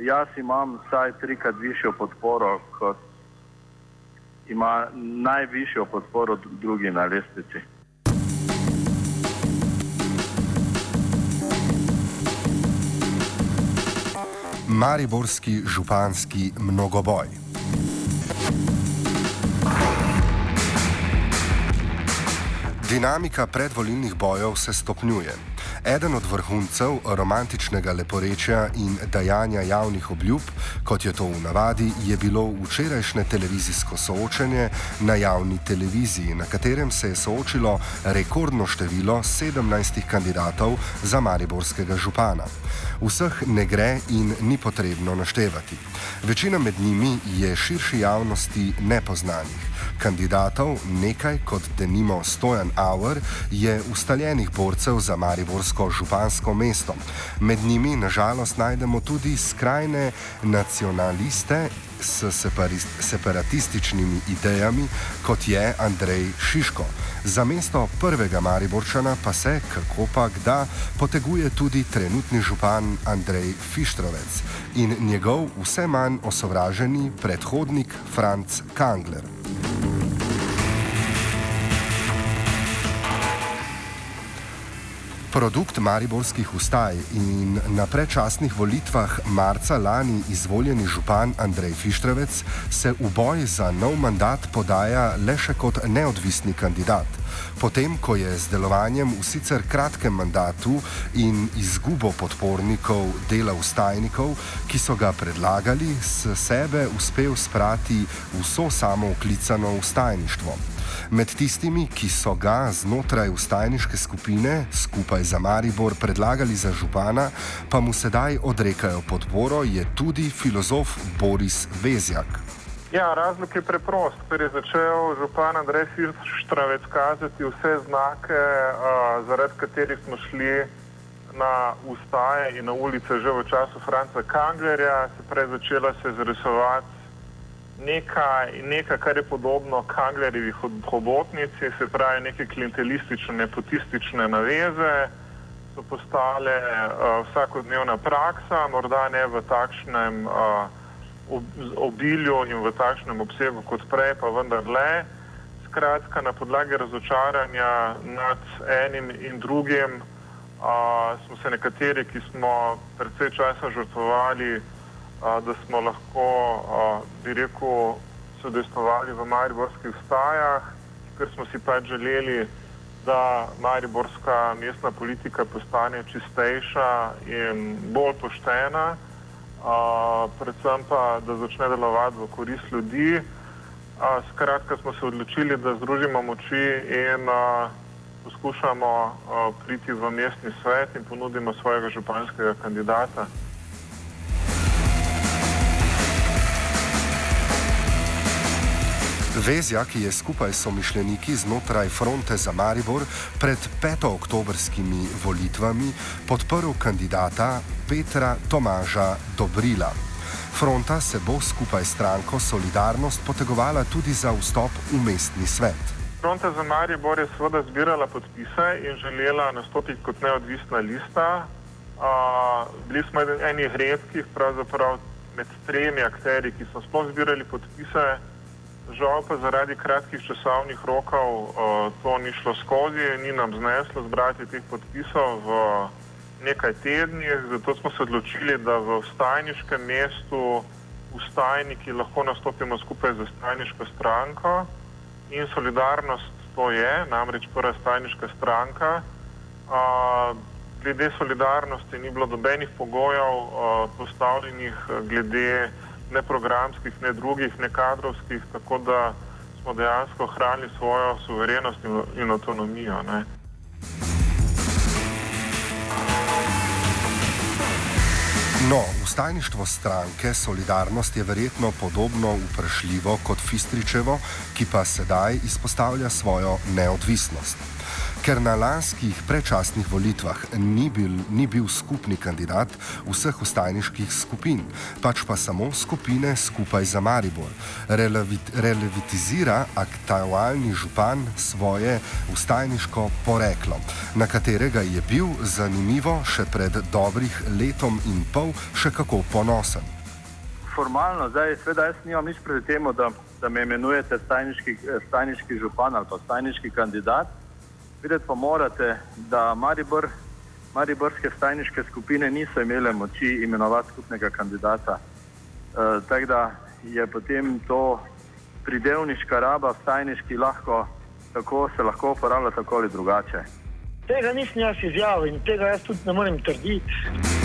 Jaz imam vsaj trikrat višjo podporo, kot ima najvišjo podporo drugi na lestvici. Mariborski županski mnogoboj. Dinamika predvolilnih bojev se stopnjuje. Eden od vrhuncev romantičnega leporečja in dajanja javnih obljub, kot je to v navadi, je bilo včerajšnje televizijsko soočenje na javni televiziji, na katerem se je soočilo rekordno število 17 kandidatov za mariborskega župana. Vseh ne gre in ni potrebno naštevati. Večina med njimi je širši javnosti nepoznanih. Kandidatov, nekaj kot denimo Stojan Auer, je ustaljenih borcev za mariborsko župansko mesto. Med njimi nažalost najdemo tudi skrajne nacionaliste s separatističnimi idejami, kot je Andrej Šiško. Za mesto prvega Mariborčana pa se, kako pa kda, poteguje tudi trenutni župan Andrej Fištrovec in njegov vse manj osovraženi predhodnik Franz Kangler. Produkt mariborskih ustaj in na predčasnih volitvah marca lani izvoljeni župan Andrej Fištrevec se v boj za nov mandat podaja le še kot neodvisni kandidat. Potem, ko je z delovanjem v sicer kratkem mandatu in izgubo podpornikov dela ustajnikov, ki so ga predlagali, s sebe uspel sprati vso samo oklicano ustajništvo. Med tistimi, ki so ga znotraj ustajniške skupine skupaj za Maribor predlagali za župana, pa mu sedaj odrekajo podporo, je tudi filozof Boris Vezjak. Ja, razlog je preprost, ker je začel župan Andrej Fištravec kazati vse znake, uh, zaradi katerih smo šli na ustaje in na ulice že v času Franca Kanglerja, se prej začela se zarisovati nekaj, nekaj, kar je podobno Kanglerjevih hobotnici, se pravi neke klientelistične, nepotistične naveze, so postale uh, vsakodnevna praksa, morda ne v takšnem uh, obilju in v takšnem obsegu kot prej, pa vendar le. Skratka, na podlagi razočaranja nad enim in drugim uh, smo se nekateri, ki smo predvsej časa žrtvovali, da smo lahko, bi rekel, sodestovali v mariborskih stajah, ker smo si pač želeli, da mariborska mestna politika postane čistejša in bolj poštena, predvsem pa, da začne delovati v korist ljudi. Skratka, smo se odločili, da združimo moči in poskušamo priti v mestni svet in ponudimo svojega županskega kandidata. Vezja, ki je skupaj s somišljeniki znotraj fronte za Maribor pred 5. oktobrskimi volitvami podprl kandidata Petra Tomaža Dobrila. Fronta se bo skupaj s stranko Solidarnost potegovala tudi za vstop v mestni svet. Fronta za Maribor je seveda zbirala podpise in želela nastopiti kot neodvisna lista. Uh, bili smo eni redkih, pravzaprav med tremi akteri, ki so sploh zbirali podpise. Žal pa zaradi kratkih časovnih rokov uh, to ni šlo skozi, ni nam zneslo zbrati teh podpisov v nekaj tednih, zato smo se odločili, da v stajniškem mestu ustajniki lahko nastopimo skupaj z ustajniško stranko in solidarnost to je, namreč prva ustajniška stranka. Uh, glede solidarnosti ni bilo dobenih pogojev uh, postavljenih glede ne programskih, ne drugih, ne kadrovskih, tako da smo dejansko ohranili svojo suverenost in, in avtonomijo. No, ustajništvo stranke Solidarnost je verjetno podobno vprašljivo kot Fistričevo, ki pa sedaj izpostavlja svojo neodvisnost. Ker na lanskih predčasnih volitvah ni bil, ni bil skupni kandidat vseh ustajniških skupin, pač pa samo skupine skupaj za Maribor, relevit, relevitizira aktualni župan svoje ustajniško poreklo, na katerega je bil zanimivo še pred dobrih letom in pol še kako ponosen. Formalno, zdaj, sveda, jaz nimam nič pred tem, da, da me imenujete stajniški, stajniški župan ali pa stajniški kandidat. Videti pa morate, da Maribor, Mariborske stajniške skupine niso imele moči imenovati skupnega kandidata. E, tako da je potem to pridevniška raba stajniški lahko, tako se lahko uporablja tako ali drugače. Tega nisem jaz izjavil in tega jaz tudi ne morem trditi.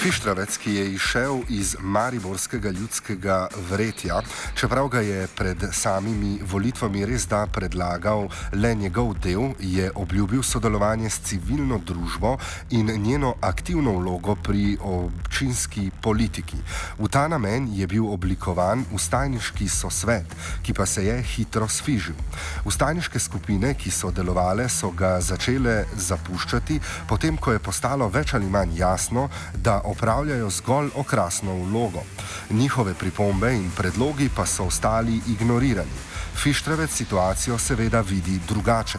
Fištravec, ki je izšel iz Mariborskega ljudskega vretja, čeprav ga je pred samimi volitvami res da predlagal le njegov del, je obljubil sodelovanje s civilno družbo in njeno aktivno vlogo pri občinski politiki. V ta namen je bil oblikovan ustajniški sosvet, ki pa se je hitro sfižil. Ustajniške skupine, ki so delovale, so ga začele zapuščati, potem ko je postalo več ali manj jasno, da opravljajo zgolj okrasno vlogo. Njihove pripombe in predlogi pa so ostali ignorirani. Fištrevec situacijo seveda vidi drugače.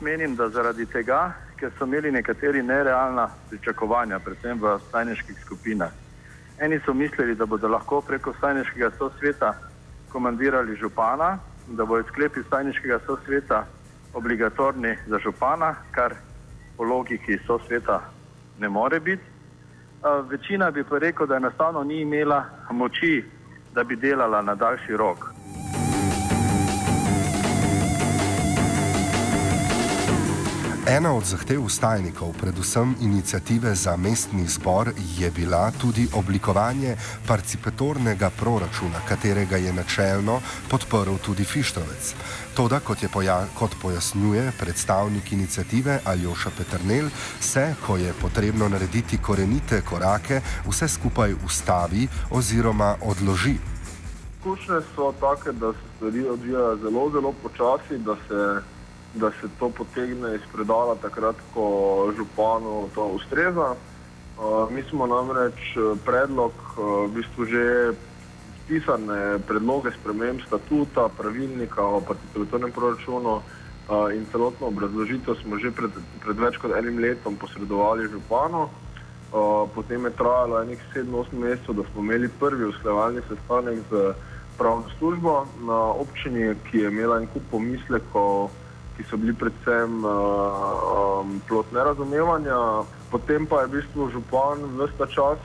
Menim, da zaradi tega, ker so imeli nekateri nerealna pričakovanja, predvsem v stajniških skupinah. Eni so mislili, da bodo lahko preko stajniškega sosveta komandirali župana, da bodo sklepi stajniškega sosveta obligatorni za župana, kar po logiki sosveta ne more biti. Večina bi pa rekel, da enostavno ni imela moči, da bi delala na daljši rok. Ena od zahtev ustajnikov, predvsem inicijative za mestni zbor, je bila tudi oblikovanje participatornega proračuna, katerega je načelno podprl tudi Fištrovec. Toda, kot, poja kot pojasnjuje predstavnik inicijative Aljoša Petrnel, se, ko je potrebno narediti korenite korake, vse skupaj ustavi oziroma odloži. Izkušnje so take, da se stvari odvijajo zelo, zelo počasi, da se da se to potegne iz predala takrat, ko županu to ustreza. Uh, mi smo namreč uh, predlog, uh, v bistvu že pisane predloge sprememb statuta, pravilnika o participatornem proračunu in celotno obrazložitev smo že pred, pred več kot enim letom posredovali županu. Potem je trajalo enih 7-8 mesecev, da smo imeli prvi usklajevalni sestanek z pravno službo na občini, ki je imela en kup pomislekov ki so bili predvsem uh, um, plot nerazumevanja. Potem pa je v bistvu župan vsta čas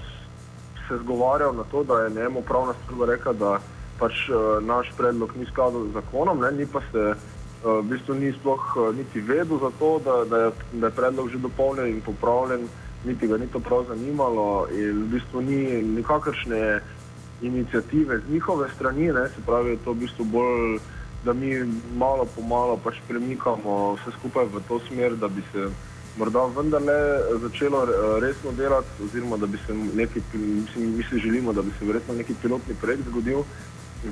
se zgovarjal na to, da je njemu pravna služba rekla, da pač uh, naš predlog ni skladal z zakonom, ne, ni pa se uh, v bistvu ni sploh uh, niti vedel za to, da, da, je, da je predlog že dopolnjen in popravljen, niti ga ni to prav zanimalo in v bistvu ni nikakršne inicijative z njihove strani, ne, se pravi, to v bistvu bolj da mi malo po malo pač premikamo vse skupaj v to smer, da bi se morda vendarle začelo eh, resno delati, oziroma da bi se neki, mislim, mi si želimo, da bi se verjetno neki pilotni projekt zgodil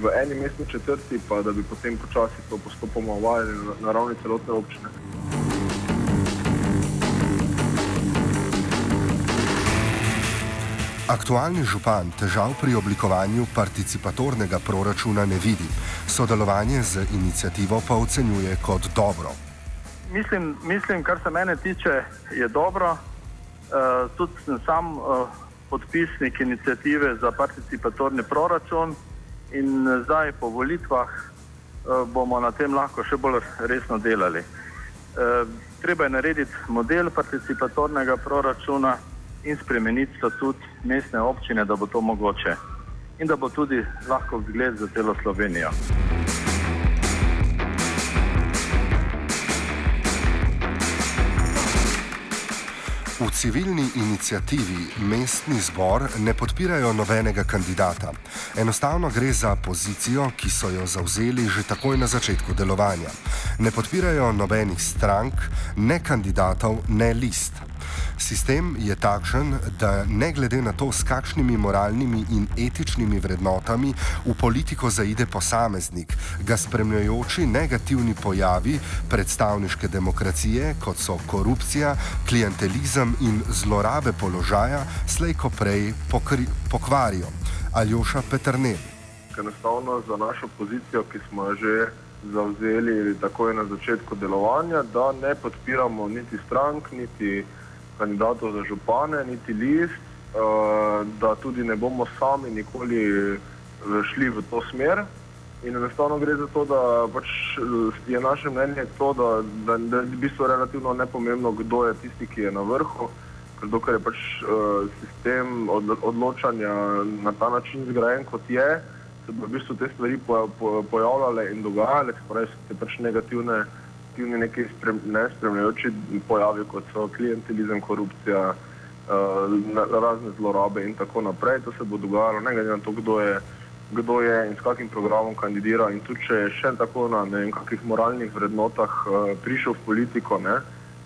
v eni mestni četrti, pa da bi potem počasi to postopoma uvajali na, ravni celotne občine. Aktualni župan težav pri oblikovanju participatornega proračuna ne vidi, sodelovanje z inicijativo pa ocenjuje kot dobro. Mislim, mislim kar se mene tiče, je dobro. Uh, tudi sem sam uh, podpisnik inicijative za participatorni proračun in zdaj po volitvah uh, bomo na tem lahko še bolj resno delali. Uh, Treba je narediti model participatornega proračuna in spremeniti statut mestne občine, da bo to mogoče in da bo tudi lahko zgled za celo Slovenijo. V civilni inicijativi Mestni zbor ne podpirajo nobenega kandidata. Enostavno gre za pozicijo, ki so jo zauzeli že takoj na začetku delovanja. Ne podpirajo nobenih strank, ne kandidatov, ne list. Sistem je takšen, da ne glede na to, s kakšnimi moralnimi in etičnimi vrednotami v politiko zaide posameznik, ga spremljajoči negativni pojavi predstavniške demokracije, kot so korupcija, klientelizem in zlorabe položaja, slejko prej pokvarijo. Aljoša Petrnel. Enostavno za našo pozicijo, ki smo jo že zavzeli takoj na začetku delovanja, da ne podpiramo niti strank, niti kandidatov za župane, niti list, uh, da tudi ne bomo sami nikoli šli v to smer. In enostavno gre za to, da pač je naše mnenje to, da, da, da je v bistvu relativno nepomembno, kdo je tisti, ki je na vrhu, ker je pač uh, sistem od, odločanja na ta način zgrajen, kot je, se bo v bistvu te stvari po, po, pojavljale in dogajale, se pravi, te pač negativne aktivni neki sprem, nespremljajoči pojavi, kot so klientelizem, korupcija, uh, razne zlorabe in tako naprej. To se bo dogajalo, ne glede na to, kdo je, kdo je in s kakim programom kandidira. In tudi, če je še tako na ne vem, kakih moralnih vrednotah uh, prišel v politiko, ne,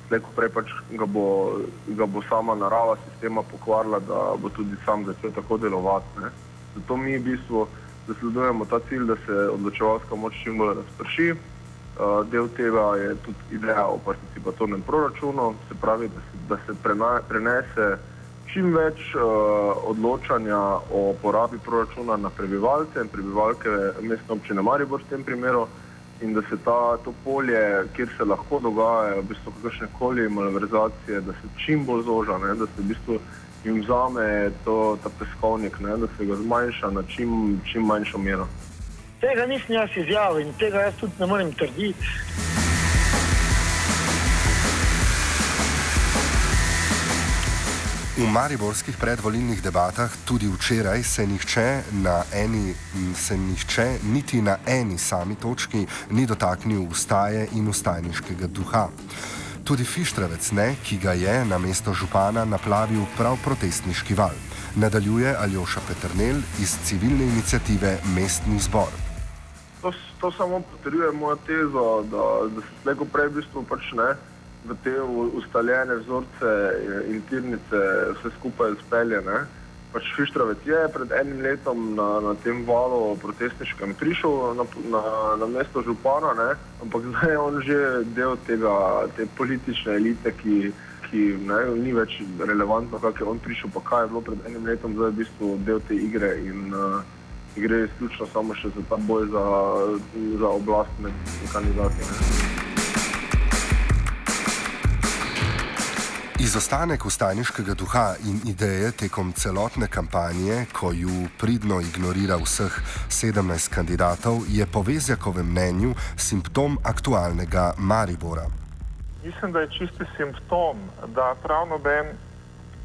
slejko prej pač ga bo, ga bo sama narava sistema pokvarila, da bo tudi sam začel tako delovati. Ne. Zato mi v bistvu zasledujemo ta cilj, da se odločevalska moč čim bolj razprši. Uh, del tega je tudi ideja o participatornem proračunu, se pravi, da se, da se prena, prenese čim več uh, odločanja o porabi proračuna na prebivalce in prebivalke mestne občine Maribor v tem primeru in da se ta, to polje, kjer se lahko dogajajo v bistvu kakršne koli malverzacije, da se čim bolj zoža, ne, da se v bistvu jim vzame to, ta peskovnik, ne, da se ga zmanjša na čim, čim manjšo mero. Tega nisem jaz izjavil in tega jaz tudi ne morem trditi. V mariborskih predvolilnih debatah tudi včeraj se nihče, eni, se nihče niti na eni sami točki ni dotaknil ustaje in ustajniškega duha. Tudi Fištravec ne, ki ga je na mesto župana naplavil prav protestniški val. Nadaljuje Aljoša Petrnel iz civilne inicijative Mestni zbor. To, to samo potrjuje mojo tezo, da, da se slejko prej v bistvu pač ne v te ustaljene vzorce in tirnice vse skupaj speljene. Pač Fištravec je pred enim letom na, na tem valu protestniškem prišel na, na, na mesto župana, ne? ampak zdaj je on že del tega, te politične elite, ki, ki ne, ni več relevantno, kako je on prišel, pa kaj je bilo pred enim letom, zdaj je v bistvu del te igre. In, uh, gre izključno samo še za ta boj za, za oblast med kandidati. Izostanek ustajniškega duha in ideje tekom celotne kampanje, ko ju pridno ignorira vseh 17 kandidatov, je po Vezjakovem mnenju simptom aktualnega Maribora. Mislim, da je čisti simptom, da prav noben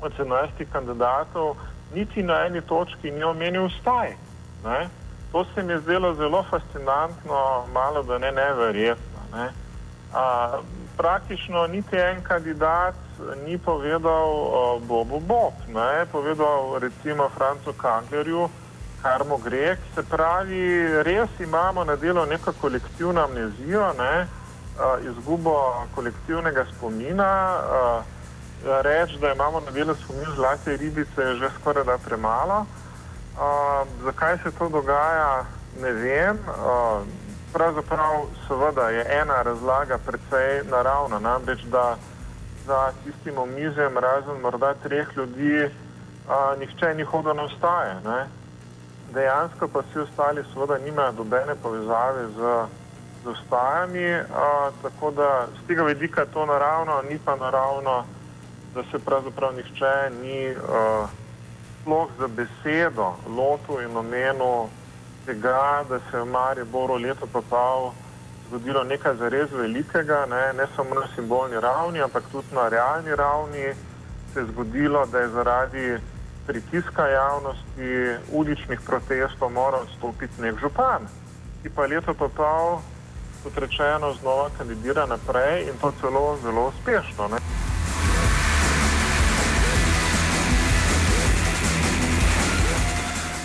od 17 kandidatov niti na eni točki ni omenil ustaj. Ne? To se mi je zdelo zelo fascinantno, malo da ne neverjetno. Ne? A, praktično niti en kandidat ni povedal o Bobu Bob, ne? povedal recimo Francu Kanglerju, kar mu gre. Se pravi, res imamo na delo neko kolektivno amnezijo, ne? a, izgubo kolektivnega spomina. A, Reči, da imamo na delu spomin zlate ribice, je že skoraj da premalo. Uh, zakaj se to dogaja, ne vem. Uh, pravzaprav seveda je ena razlaga precej naravna, namreč da za tistim omizjem, razen morda treh ljudi, uh, nihče ni hodil na ustaje. Ne? Dejansko pa vsi ostali seveda nimajo dobene povezave z, z ustajami, uh, tako da z tega vidika je to naravno, ni pa naravno, da se pravzaprav nihče ni. Uh, sploh za besedo lotil in omenil tega, da se je v Mariboru leto pa pol zgodilo nekaj zares velikega, ne, ne samo na simbolni ravni, ampak tudi na realni ravni se je zgodilo, da je zaradi pritiska javnosti, uličnih protestov moral stopiti nek župan, ki pa leto pa pol, kot rečeno, znova kandidira naprej in to celo zelo uspešno. Ne.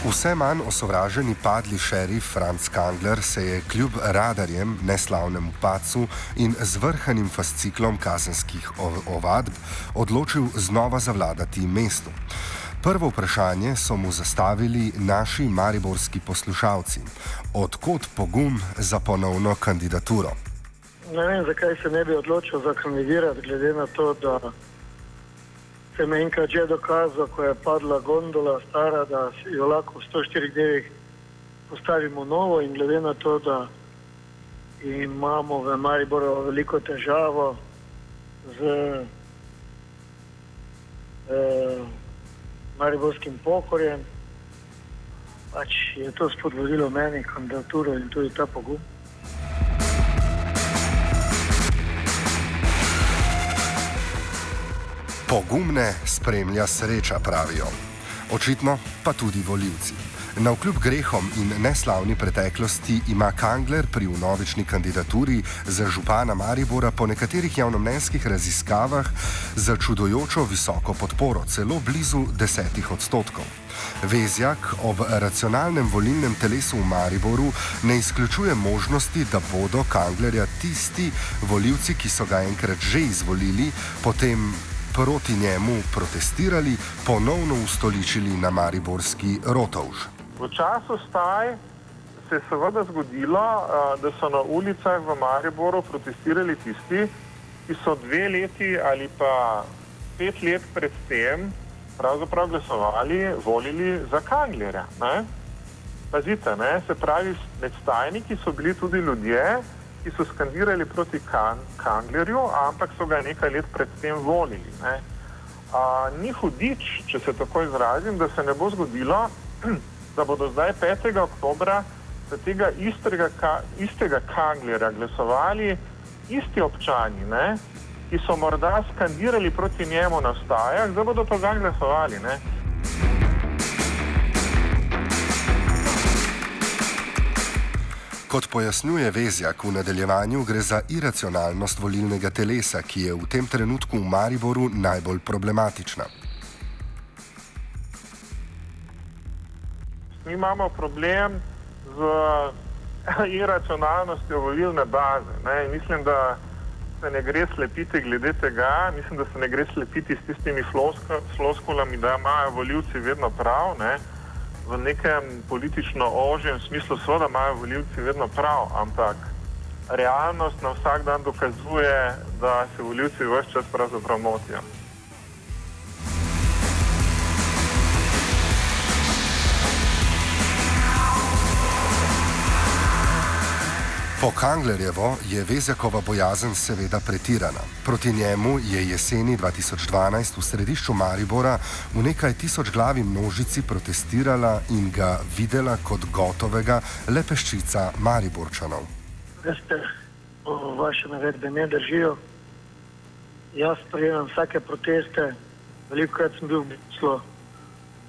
Vse manj osovraženi padli šerif Franz Kangler se je kljub radarjem, neslavnemu pacu in zvrhanim fasciklom kazenskih ovadb odločil znova zavladati mestu. Prvo vprašanje so mu zastavili naši mariborski poslušalci: odkot pogum za ponovno kandidaturo? Ne vem, zakaj se ne bi odločil za kandidirati, glede na to, da sem enkrat že dokazal, ko je padla gondola stara, da jo lahko v 104 dnevih postavimo novo in glede na to, da imamo v Mariboru veliko težavo z eh, mariborskim pokorjem, pač je to spodbudilo meni kandidaturo in tudi ta pogum. Pogumne spremlja sreča, pravijo. Očitno pa tudi voljivci. Na vkljub grehom in neslavni preteklosti ima Kangler pri unovični kandidaturi za župana Maribora po nekaterih javnomnenjskih raziskavah za čudojočo visoko podporo, celo blizu desetih odstotkov. Vezjak ob racionalnem volilnem telesu v Mariboru ne izključuje možnosti, da bodo Kanglerja tisti voljivci, ki so ga enkrat že izvolili, potem proti njemu protestirali, ponovno ustoličili na Mariborski rotovž. V času staj se je seveda zgodilo, da so na ulicah v Mariboru protestirali tisti, ki so dve leti ali pa pet let predtem pravzaprav glasovali, volili za Kanglera. Pazite, ne? se pravi, med stajniki so bili tudi ljudje, ki so skandirali proti kan, Kanglerju, ampak so ga nekaj let predtem volili. Ne. A, ni hudič, če se tako izrazim, da se ne bo zgodilo, da bodo zdaj 5. oktobra za tega istega, ka, istega Kanglera glasovali isti občani, ne, ki so morda skandirali proti njemu na stajah, zdaj bodo pa ga glasovali. Ne. Kot pojasnjuje Vezjak, v nadaljevanju gre za iracionalnost volilnega telesa, ki je v tem trenutku v Mariboru najbolj problematična. Mi imamo problem z iracionalnostjo volilne baze. Ne? Mislim, da se ne gre slepiti glede tega, mislim, da se ne gre slepiti s tistimi floskulami, da imajo voljivci vedno prav. Ne? V nekem politično ožjem smislu, seveda imajo voljivci vedno prav, ampak realnost na vsak dan dokazuje, da se voljivci vse čas pravzaprav motijo. Po Kanglerjevo je Vezjakova bojazen seveda pretirana. Proti njemu je jeseni 2012 v središču Maribora v nekaj tisoč glavi množici protestirala in ga videla kot gotovega le peščica Mariborčanov. Veste, vaše navedbe ne držijo. Jaz sprejemam vsake proteste, veliko krat sem bil v Bruslu,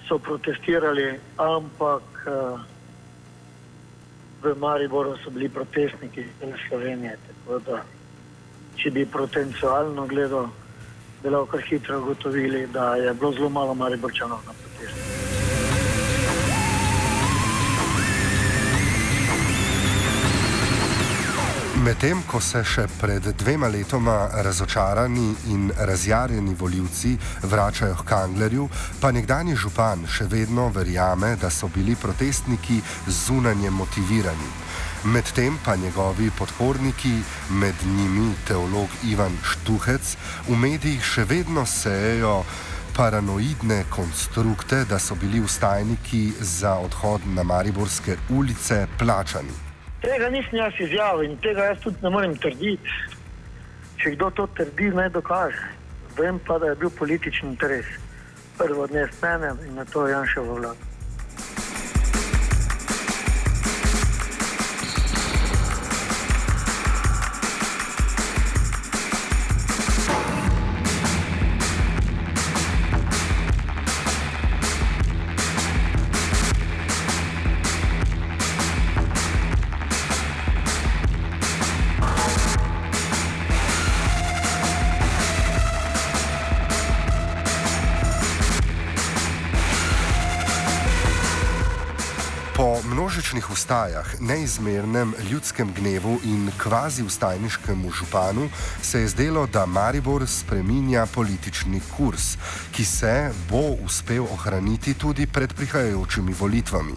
so protestirali, ampak. Uh, v Mariboru so bili protestniki iz Slovenije. Da, če bi potencialno gledal, bi lahko hitro ugotovili, da je bilo zelo malo Mariborčanov na protestih. Medtem ko se še pred dvema letoma razočarani in razjarjeni voljivci vračajo k Kanglerju, pa nekdani župan še vedno verjame, da so bili protestniki zunanje motivirani. Medtem pa njegovi podporniki, med njimi teolog Ivan Štuhec, v medijih še vedno sejejo paranoidne konstrukte, da so bili ustajniki za odhod na Mariborske ulice plačani. Tega nisem jaz izjavil in tega jaz tudi ne morem trditi. Če kdo to trdi, naj dokaže. Vem pa, da je bil politični interes. Prvo dne s menem in na to Janševo vlado. Ustajah, neizmernem ljudskem gnevu in kvazi ustajniškemu županu se je zdelo, da Maribor spreminja politični kurs, ki se bo uspel ohraniti tudi pred prihajajočimi volitvami.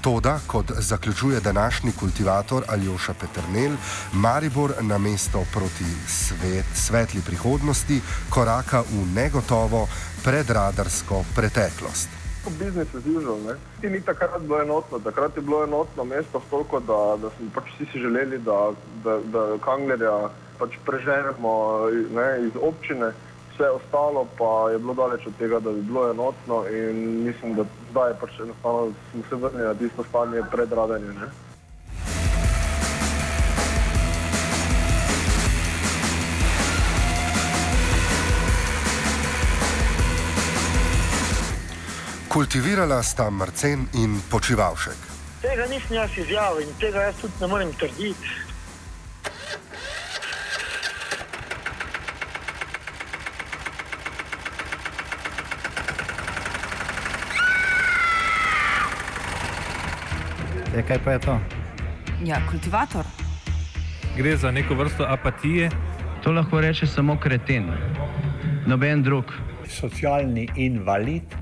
Toda, kot zaključuje današnji kultivator Aljoša Petrnel, Maribor na mesto proti svet, svetli prihodnosti koraka v negotovo predradarsko preteklost. Biznis as usual. Ne? Ti ni takrat bilo enotno, takrat je bilo enotno mesto toliko, da, da smo pač vsi si želeli, da, da, da Kanglerja pač preženemo ne, iz občine, vse ostalo pa je bilo daleč od tega, da bi bilo enotno in mislim, da zdaj pač enostavno smo se vrnili na tisto stanje pred radanjem. Kultivirala sta Marcen in Počivalšek. Tega nisem jaz izjavil in tega jaz tudi ne morem trditi. E, kaj pa je to? Ja, kultivator. Gre za neko vrsto apatije. To lahko reče samo kreten, noben drug. Socialni invalid